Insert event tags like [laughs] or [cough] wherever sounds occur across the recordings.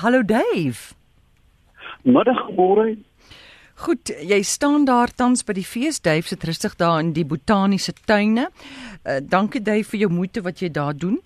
Hallo Dave. Middag môre. Goed, jy staan daar tans by die fees Dave sit rustig daar in die botaniese tuine. Uh, dankie Dave vir jou moeite wat jy daar doen.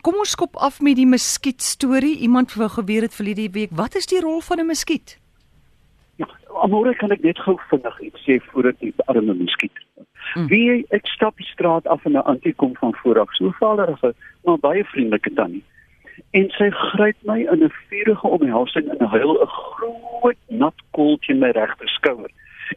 Kom ons skop af met die muskiet storie. Iemand wou geweet het verlede week, wat is die rol van 'n muskiet? Ja, môre kan ek net gou vinnig iets sê voordat die arme muskiet. Mm. Wie ek stap die straat af en 'n antie kom van vooraf, so vaderige, maar baie vriendelike tannie en sy gryp my in 'n vurige omhelsing en huil 'n groot nat koeltjie in my regter skouer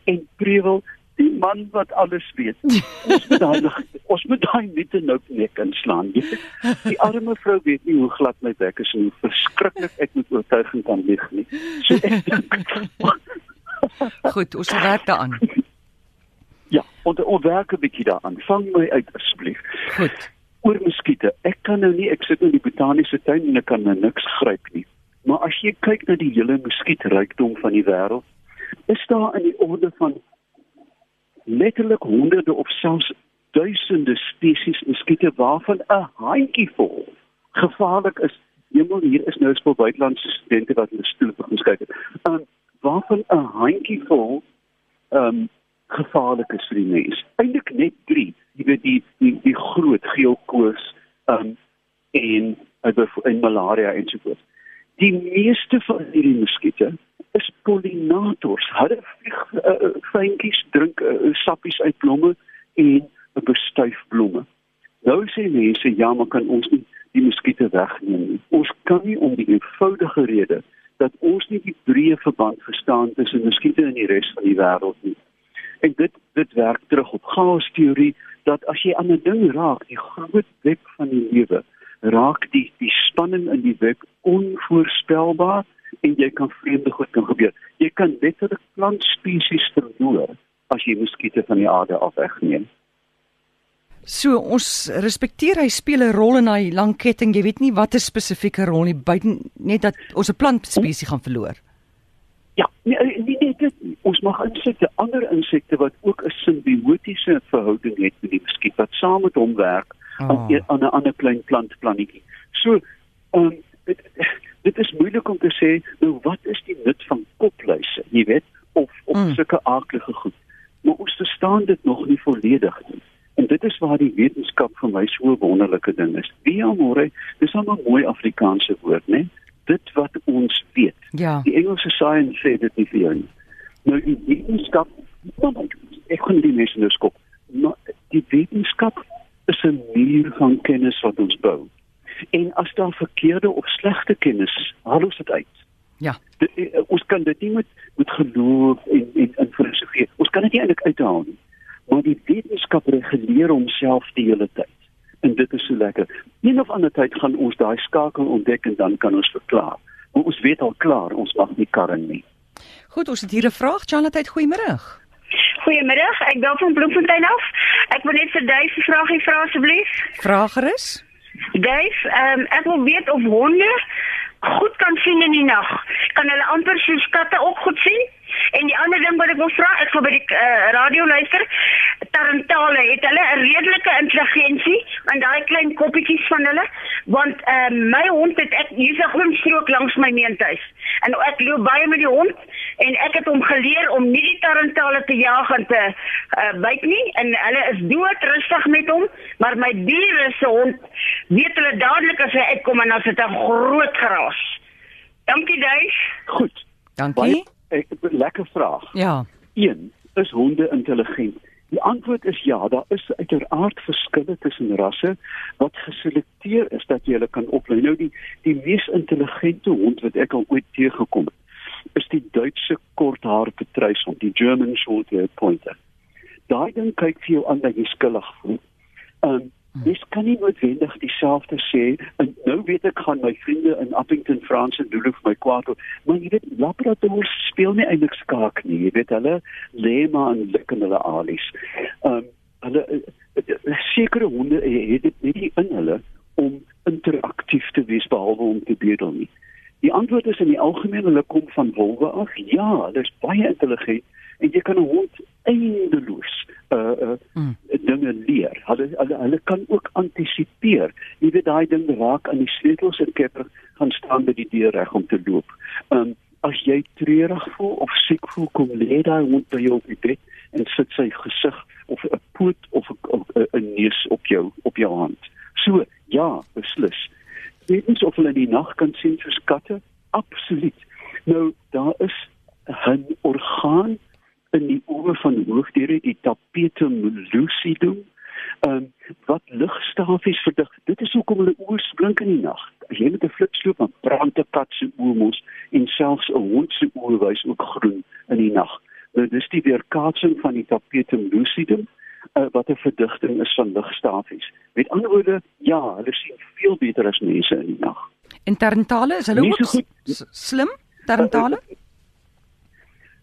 en prewel die man wat alles weet. Ons moet daai ons moet daai net nou net inslaan. Die arme vrou weet nie hoe glad my bek is en hoe verskriklik ek met oortuiging kan lieg nie. So ek Goed, ons werk daaraan. Ja, en ons werk 'n bietjie daaraan. Vang my uit asseblief. Goed oor muskiete. Ek kan nou nie ek sit in die botaniese tuin en ek kan nou niks gryp nie. Maar as jy kyk na die hele muskietrykdom van die wêreld, is daar in die orde van letterlik honderde of selfs duisende spesies muskiete waarvan 'n handjievol gevaarlik is. Hemel hier is nou spul buitelandse studente wat hulle stoel begin kyk. En waarvan 'n handjievol ehm um, gevaarlik is vir die mens. Eindelik net 3 jy weet die die die groot geelkoors um en en malaria en so voort. Die meeste van hierdie muskiete is pollinators. Hulle vlieg uh, fyntjies drink uh, sappies uit blomme en bestuif blomme. Nou sê mense ja, maar kan ons nie die muskiete wegneem nie. Ons kan nie om die eenvoudige rede dat ons nie die breë verband verstaan tussen muskiete en die res van die wêreld nie. En dit dit werk terug op chaos teorie dat as jy aan 'n ding raak, die groot web van die lewe, raak die die spanning in die web onvoorspelbaar en jy kan vreemde goed kan gebeur. Jy kan letterlik plantspesies verloor as jy muskiete van die aarde af wegneem. So ons respekteer hy speel 'n rol in daai lang ketting. Jy weet nie wat 'n spesifieke rol nie, buiten net dat ons 'n plantspesies gaan verloor. Ja, nee, nee, nee dit, ons mag insekte, ander insekte wat ook 'n simbiotiese verhouding het met die muskiet wat saam met hom werk oh. aan 'n aan 'n ander klein plant plannetjie. So, um, dit, dit is moeilik om te sê nou wat is die nut van kopluise, jy weet, of of mm. sulke aardige goed. Maar ons verstaan dit nog nie volledig nie. En dit is waar die wetenskap vir my so 'n wonderlike ding is. Wie almore, dis 'n mooi Afrikaanse woord, né? dit wat ons weet. Ja. Die Engelse science sê dit nie vir jou nie. Nou die wetenskap, ek kon die mense nou skop. Maar die wetenskap is 'n muur van kennis wat ons bou. En as daar verkeerde of slegte kennis, haal ons dit uit. Ja. De, uh, ons kan dit nie met met geloof en en in filosofie. Ons kan dit nie eintlik uithaal nie. Maar die wetenskap reguleer homself die hele tyd en dit is so lekker. Een of ander tyd gaan ons daai skakel ontdek en dan kan ons verklaar. Maar ons weet al klaar ons mag nie karring nie. Goed, ons het hier 'n vraag. Janette, goeiemôre. Goeiemôre. Ek bel van Bloemfontein af. Ek wil net vir Duif 'n vraagie vra asseblief. Vraag gerus. Duif, ehm um, ek wil weet of honde goed kan sien in die nag. Kan hulle amper soos katte ook goed sien? En die ander ding wat ek wil vra, ek gaan by die uh, radio luister. Tarantale het hulle 'n redelike intelligensie aan daai klein koppietjies van hulle, want uh, my hond het ek hier's 'n groen strook langs my meentuis. En ek loop baie met die hond en ek het hom geleer om nie die tarantale te jag en te uh, byt nie en hulle is dood rustig met hom, maar my diere se hond weet hulle dadelik as hy uitkom en as dit 'n groot geraas. Dankie, Duif. Goed. Dankie. Baie ek het 'n lekker vraag. Ja. 1. Is honde intelligent? Die antwoord is ja, daar is uiteraard verskille tussen rasse wat geselekteer is dat jy hulle kan oplei. Nou die die mees intelligente hond wat ek al ooit teëgekom het, is die Duitse korthaar patruishond, die German short-haired pointer. Daai ding kyk vir jou aan dat jy skuldig voel. Um Dis kan nie noodwendig dieselfde sê en nou weet ek gaan my vriende in Appington France en Duluth my kwaad maar jy weet labradors speel nie eintlik skaak nie jy weet hulle lê maar en lik in hulle alies. Ehm um, hulle eh, eh, sekere honde eh, het dit nie in hulle om interaktief te wees behalwe om te bedel nie. Die antwoord is in die algemeen hulle kom van wolwe af. Ja, hulle is baie intelligent en jy kan 'n hond eindeloos uh uh mm. dinge leer. Hulle hulle hulle kan ook antisipeer. Jy weet daai ding raak aan die sleutels en kepper gaan staan by die deur reg om te loop. Um as jy treurig voel of siek voel, kom lê daai hond by jou op die bed en sit sy gesig of 'n poot of 'n neus op jou op jou hand. So, ja, beslis weet of hulle die nag kan sien soos katte? Absoluut. Nou daar is 'n orgaan in die oë van hoofdiere die tapetum lucidum. Ehm um, wat ligstafies verdig. Dit is hoekom hulle oë blink in die nag. As jy met 'n flitsloop van brande kat se oë mos en selfs 'n hond se oë wys ook groen in die nag. Nou dis die weerkaatsing van die tapetum lucidum uh, wat 'n verdigting is van ligstafies. Met ander woorde, ja, hulle sien veel beter as mense in die nag. En Tarantale is hulle ook goed, slim? Tarantale?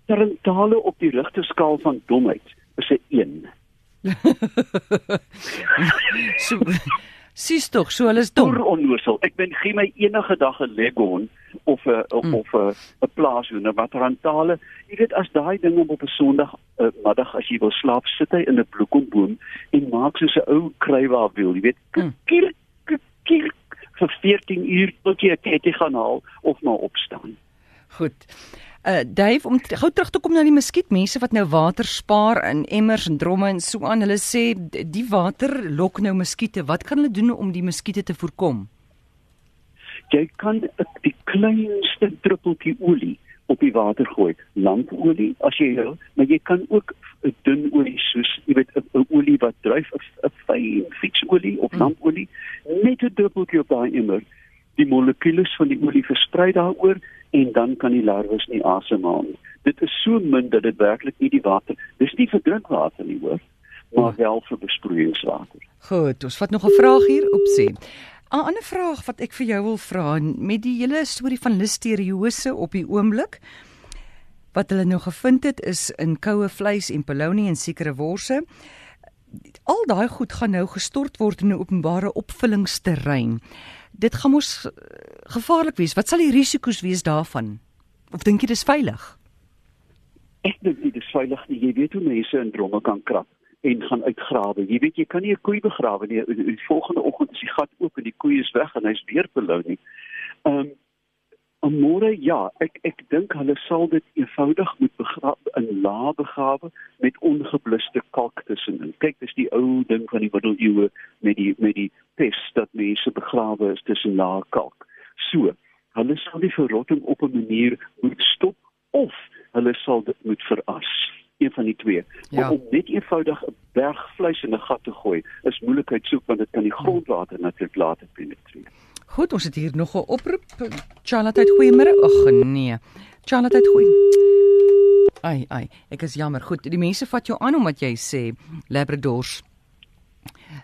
Tarantale op die rigterskaal van domheid is 'n 1. [laughs] so Sis tog, so hulle is dom. Onnoosel. Ek ben gee my enige dag 'n leghorn of 'n mm. of 'n 'n plaashoender wat rantale. Jy weet as daai ding op 'n Sondag uh, middag as jy wil slaap, sit hy in 'n bloekomboom en maak soos 'n ou kruiwaar wiel, jy weet. Mm. Kier, kier, kier, vir 14 uur tot jy 'n ketty gaan haal of maar opstaan. Goed uh Dave om gou terug te kom na die muskiet mense wat nou water spaar in emmers en dromme en so aan. Hulle sê die water lok nou muskiete. Wat kan hulle doen om die muskiete te voorkom? Jy kan die kleinste druppeltjie olie op die water gooi. Lampolie as jy wil maar jy kan ook 'n dun olie soos jy weet 'n olie wat dryf 'n fyn fietsolie of mm. lampolie net 'n druppeltjie op daai emmer. Die molekules van die olie versprei daaroor en dan kan die larwes nie asemhaal nie. Dit is so min dat dit werklik nie die water, dis nie vir drinkwater nie hoor, maar hmm. wel vir besproeiingswater. Goed, ons vat nog 'n vraag hier op sê. 'n Ander vraag wat ek vir jou wil vra met die hele storie van listeriose op die oomblik wat hulle nou gevind het is in koue vleis en polony en sekere worse. Al daai goed gaan nou gestort word in 'n openbare opvullingsterrein dit gaan mos eh, gevaarlik wees. Wat sal die risiko's wees daarvan? Of dink jy dis veilig? Ek dink dit is veilig nie. Jy weet hoe mense in dromme kan krap en gaan uitgrawe. Jy weet jy kan nie 'n koei begrawe nie. Die volgende oggend is die gat oop en die koei is weg en hy's weer belou nie. Ehm um, Amore ja, ek ek dink hulle sal dit eenvoudig moet begrawe in lae begrawe met ongebluste kalk tussenin. Kyk, dis die ou ding van die middeleeue met die met die pes dat mense begrawe is tussen lae kalk. So, hulle sal die verrotting op 'n manier moet stop of hulle sal dit moet veras. Een van die twee. Ja. Om net eenvoudig 'n berg vleis in 'n gat te gooi, is moeilikheid soek want dit kan die grondwater natuurlik later penetreer. Goed, ons het hier nog 'n oproep. Charlotte, goeiemôre. Ag nee. Charlotte, goeie. Ai, ai, ek is jammer. Goed, die mense vat jou aan omdat jy sê Labradors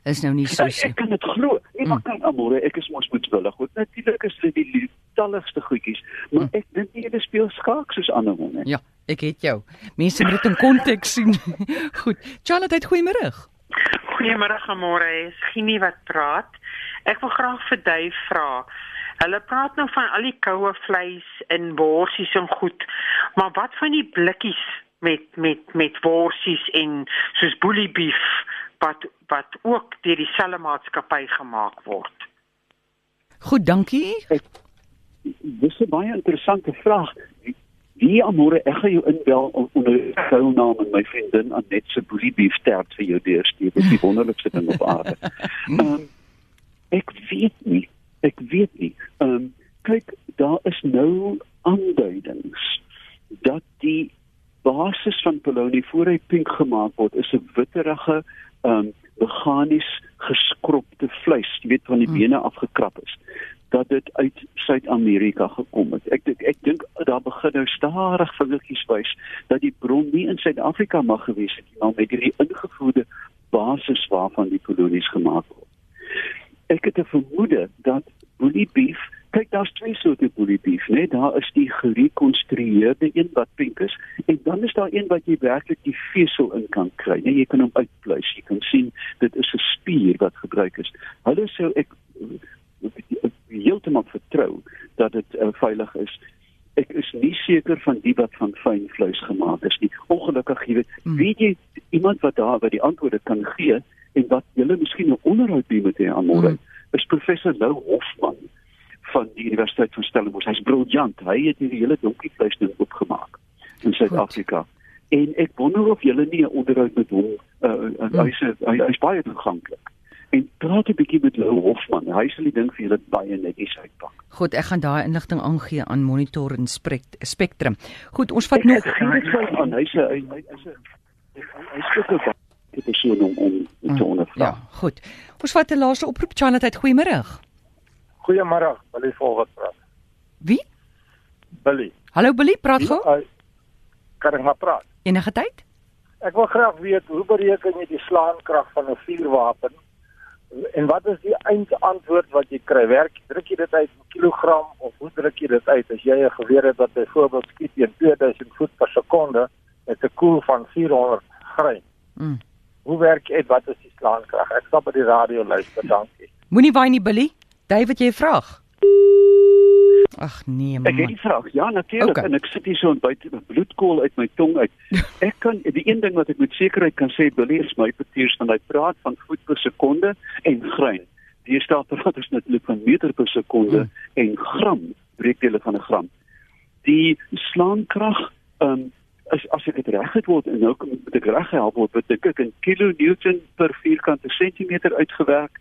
is nou nie so Ek, ek kan dit glo. Nee, maar mm. kan amore, ek is mos moetswillig. Goed, natuurlik is dit die lieftalligste goedjies, maar mm. ek dink nie hulle speel skaak soos ander honde. Ja, ek het jou. Mense moet dit in konteks sien. [laughs] Goed. Charlotte, goeiemôre. Goeiemôre, amore. Is Ginny wat praat? Ek wil graag vir Dave vra. Hulle praat nou van al die koue vleis in worsies en goed. Maar wat van die blikkies met met met worsies en soos bully beef wat wat ook deur dieselfde maatskappy gemaak word? Goed, dankie. Ek, dis 'n baie interessante vraag. Wie amore ek gaan jou inbel onder jou naam en my vriendin Anet se bully beef tert vir jou deurstuur. Dit is die wonderlikste ding op aarde. [laughs] Ehm um, Ek weet nie. Ek weet nie. Ehm um, kyk, daar is nou aanduidings dat die basis van polony voor hy pink gemaak word is 'n witterige ehm um, meganies geskropte vleis, jy weet van die hmm. bene afgekrap is dat dit uit Suid-Amerika gekom het. Ek ek, ek dink daar begin nou stadig vingertjies wys dat die bron nie in Suid-Afrika mag gewees het nie, maar met hierdie ingevoerde basis waarvan die kolonies gemaak word ek het 'n vermoede dat bully beef, kyk daar's twee soorte bully beef, né? Nee? Daar is die gerekonstrueerde een wat pink is en dan is daar een wat jy werklik die vesel in kan kry. Nee, jy kan hom uitpluis. Jy kan sien dit is 'n spier wat gebruik is. Hulle sou ek heeltemal vertrou dat dit uh, veilig is. Ek is nie seker van die wat van fyn vleis gemaak is nie. Ongelukkig, jy weet, mm. weet jy iemand wat daar by die antwoorde kan gee en wat julle miskien 'n onderhoud doen met hom môre, mm. is professor Lou Hofman van die Universiteit van Stellenbosch. Hy's briljant. Hy het hierdie hele donkie vleis ding oopgemaak in Suid-Afrika. En ek wonder of julle nie 'n onderhoud met hom uh, uh, hy's hy, hy's baie toeganklik. En praat 'n bietjie met Lou Hofman. Hy sal die ding vir julle baie netjies uitpak. Goed, ek gaan daai inligting aangee aan Monitor en Spectrum. Goed, ons vat nog aan hy's hy hy's hy's spesifiek die persoon om om te ondervra. Ja, goed. Ons vat 'n laaste oproep Charlotte. Goeiemôre. Goeiemôre, Billy Volwat praat. Wie? Billy. Hallo Billy, praat gou. Uh, kan ek maar praat? Enige tyd? Ek wil graag weet hoe bereken jy die slaankrag van 'n vuurwapen? En wat is die eindantwoord wat jy kry? Werk druk jy dit uit in kilogram of hoe druk jy dit uit as jy 'n geweer het wat byvoorbeeld skiet teen 2000 voet per sekonde met 'n koel van 400 grain? Mm. Hoe werk dit? Wat is die slaankrag? Ek stap by die radio luister, dankie. Moenie waai nie, Billy. David, jy 'n vraag? Ag nee man. Ek het die vraag. Ja, natuurlik okay. en ek sit hier so en buite bloedkool uit my tong uit. [laughs] Ek kan die een ding wat ek met sekerheid kan sê, Billy is my petiers van hy praat van voet per sekonde en grein. Die staan praat is natuurlik van meter per sekonde hmm. en gram, breekdele van 'n gram. Die slaankrag ehm um, as as ek dit reg het word en nou kom ek reg help word wat ek in kilonewton per vierkante sentimeter uitgewerk.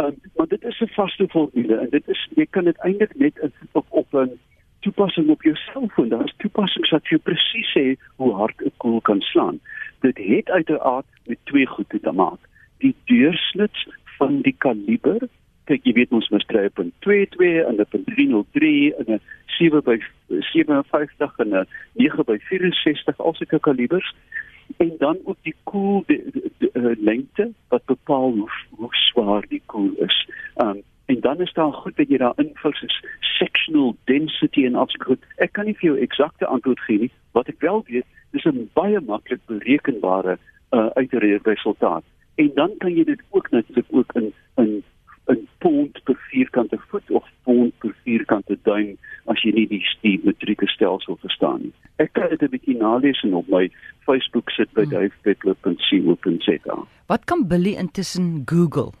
Um, maar dit is 'n vaste formule en dit is jy kan dit eintlik net op op 'n toepassing op jou selfoon. Daar is toepassings wat jou presies sê hoe hard 'n koel kan slaan. Dit het uiteraard met twee goed te maak. Die deursnit van die kaliber. Kyk, jy weet ons moet kry op 'n 22 en 'n 303 en 'n 7 by 57 en 'n 9 by 64 alsulke kalibers en dan ook die koel uh, lengte wat bepaal hoe, hoe swaar die koel is. Um en dan is daar goed dat jy daar invul soos sectional density en afskoot. Ek kan nie vir jou eksakte antwoord gee nie. Wat ek wel weet, dis 'n baie maklik berekenbare uh uitresultaat. En dan kan jy dit ook natuurlik ook in in 'n pond per vierkante voet of pond per vierkante duim as jy nie die, die metrieke stelsel verstaan nie. Ek kan dit 'n bietjie nalees en op my Facebook sit by hmm. davepetler.co.za. Wat kan Billy intussen Google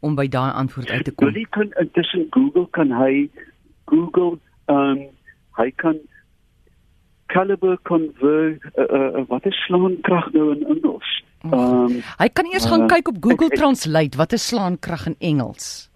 om by daai antwoord uit te kom? Billy kan intussen Google kan hy Google ehm um, hy kan caliber convert uh, uh, wat is slaankrag nou in Engels? Um, hy kan eers gaan uh, kyk op Google ek, ek, Translate wat is slaankrag in Engels.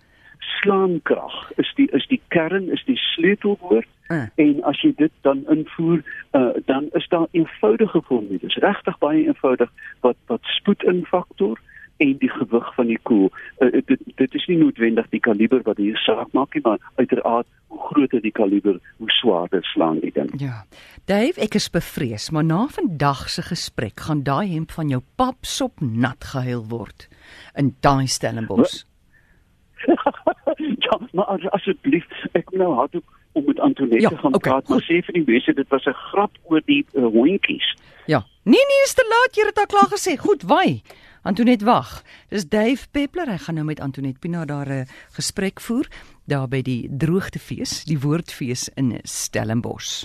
Slaankrag is die is die kern is die sleutelwoord uh. en as jy dit dan invoer uh, dan is daar eenvoudige formules regtig baie eenvoudig wat wat spoed in faktor en die gewig van die koel. Uh, dit dit is nie noodwendig die kaliber wat hier saak maak nie, maar uiteraard hoe groter die kaliber, hoe swaarder slaan die ding. Ja. Dave, ek is bevrees, maar na vandag se gesprek gaan daai hemp van jou pap sop nat gehuil word in daai Stellenbosch. [laughs] ja, maar asseblief, ek nou hard ook om met Antoinette ja, gaan okay, praat, maar sê vir die mense dit was 'n grap oor die uh, hondjies. Ja. Nee nee, is te laat, jy het al klaar gesê. Goed, wy. Antoinette wag. Dis Dave Peppler. Hy gaan nou met Antoinette Pina daar 'n gesprek voer daar by die droogtefees, die woordfees in Stellenbosch.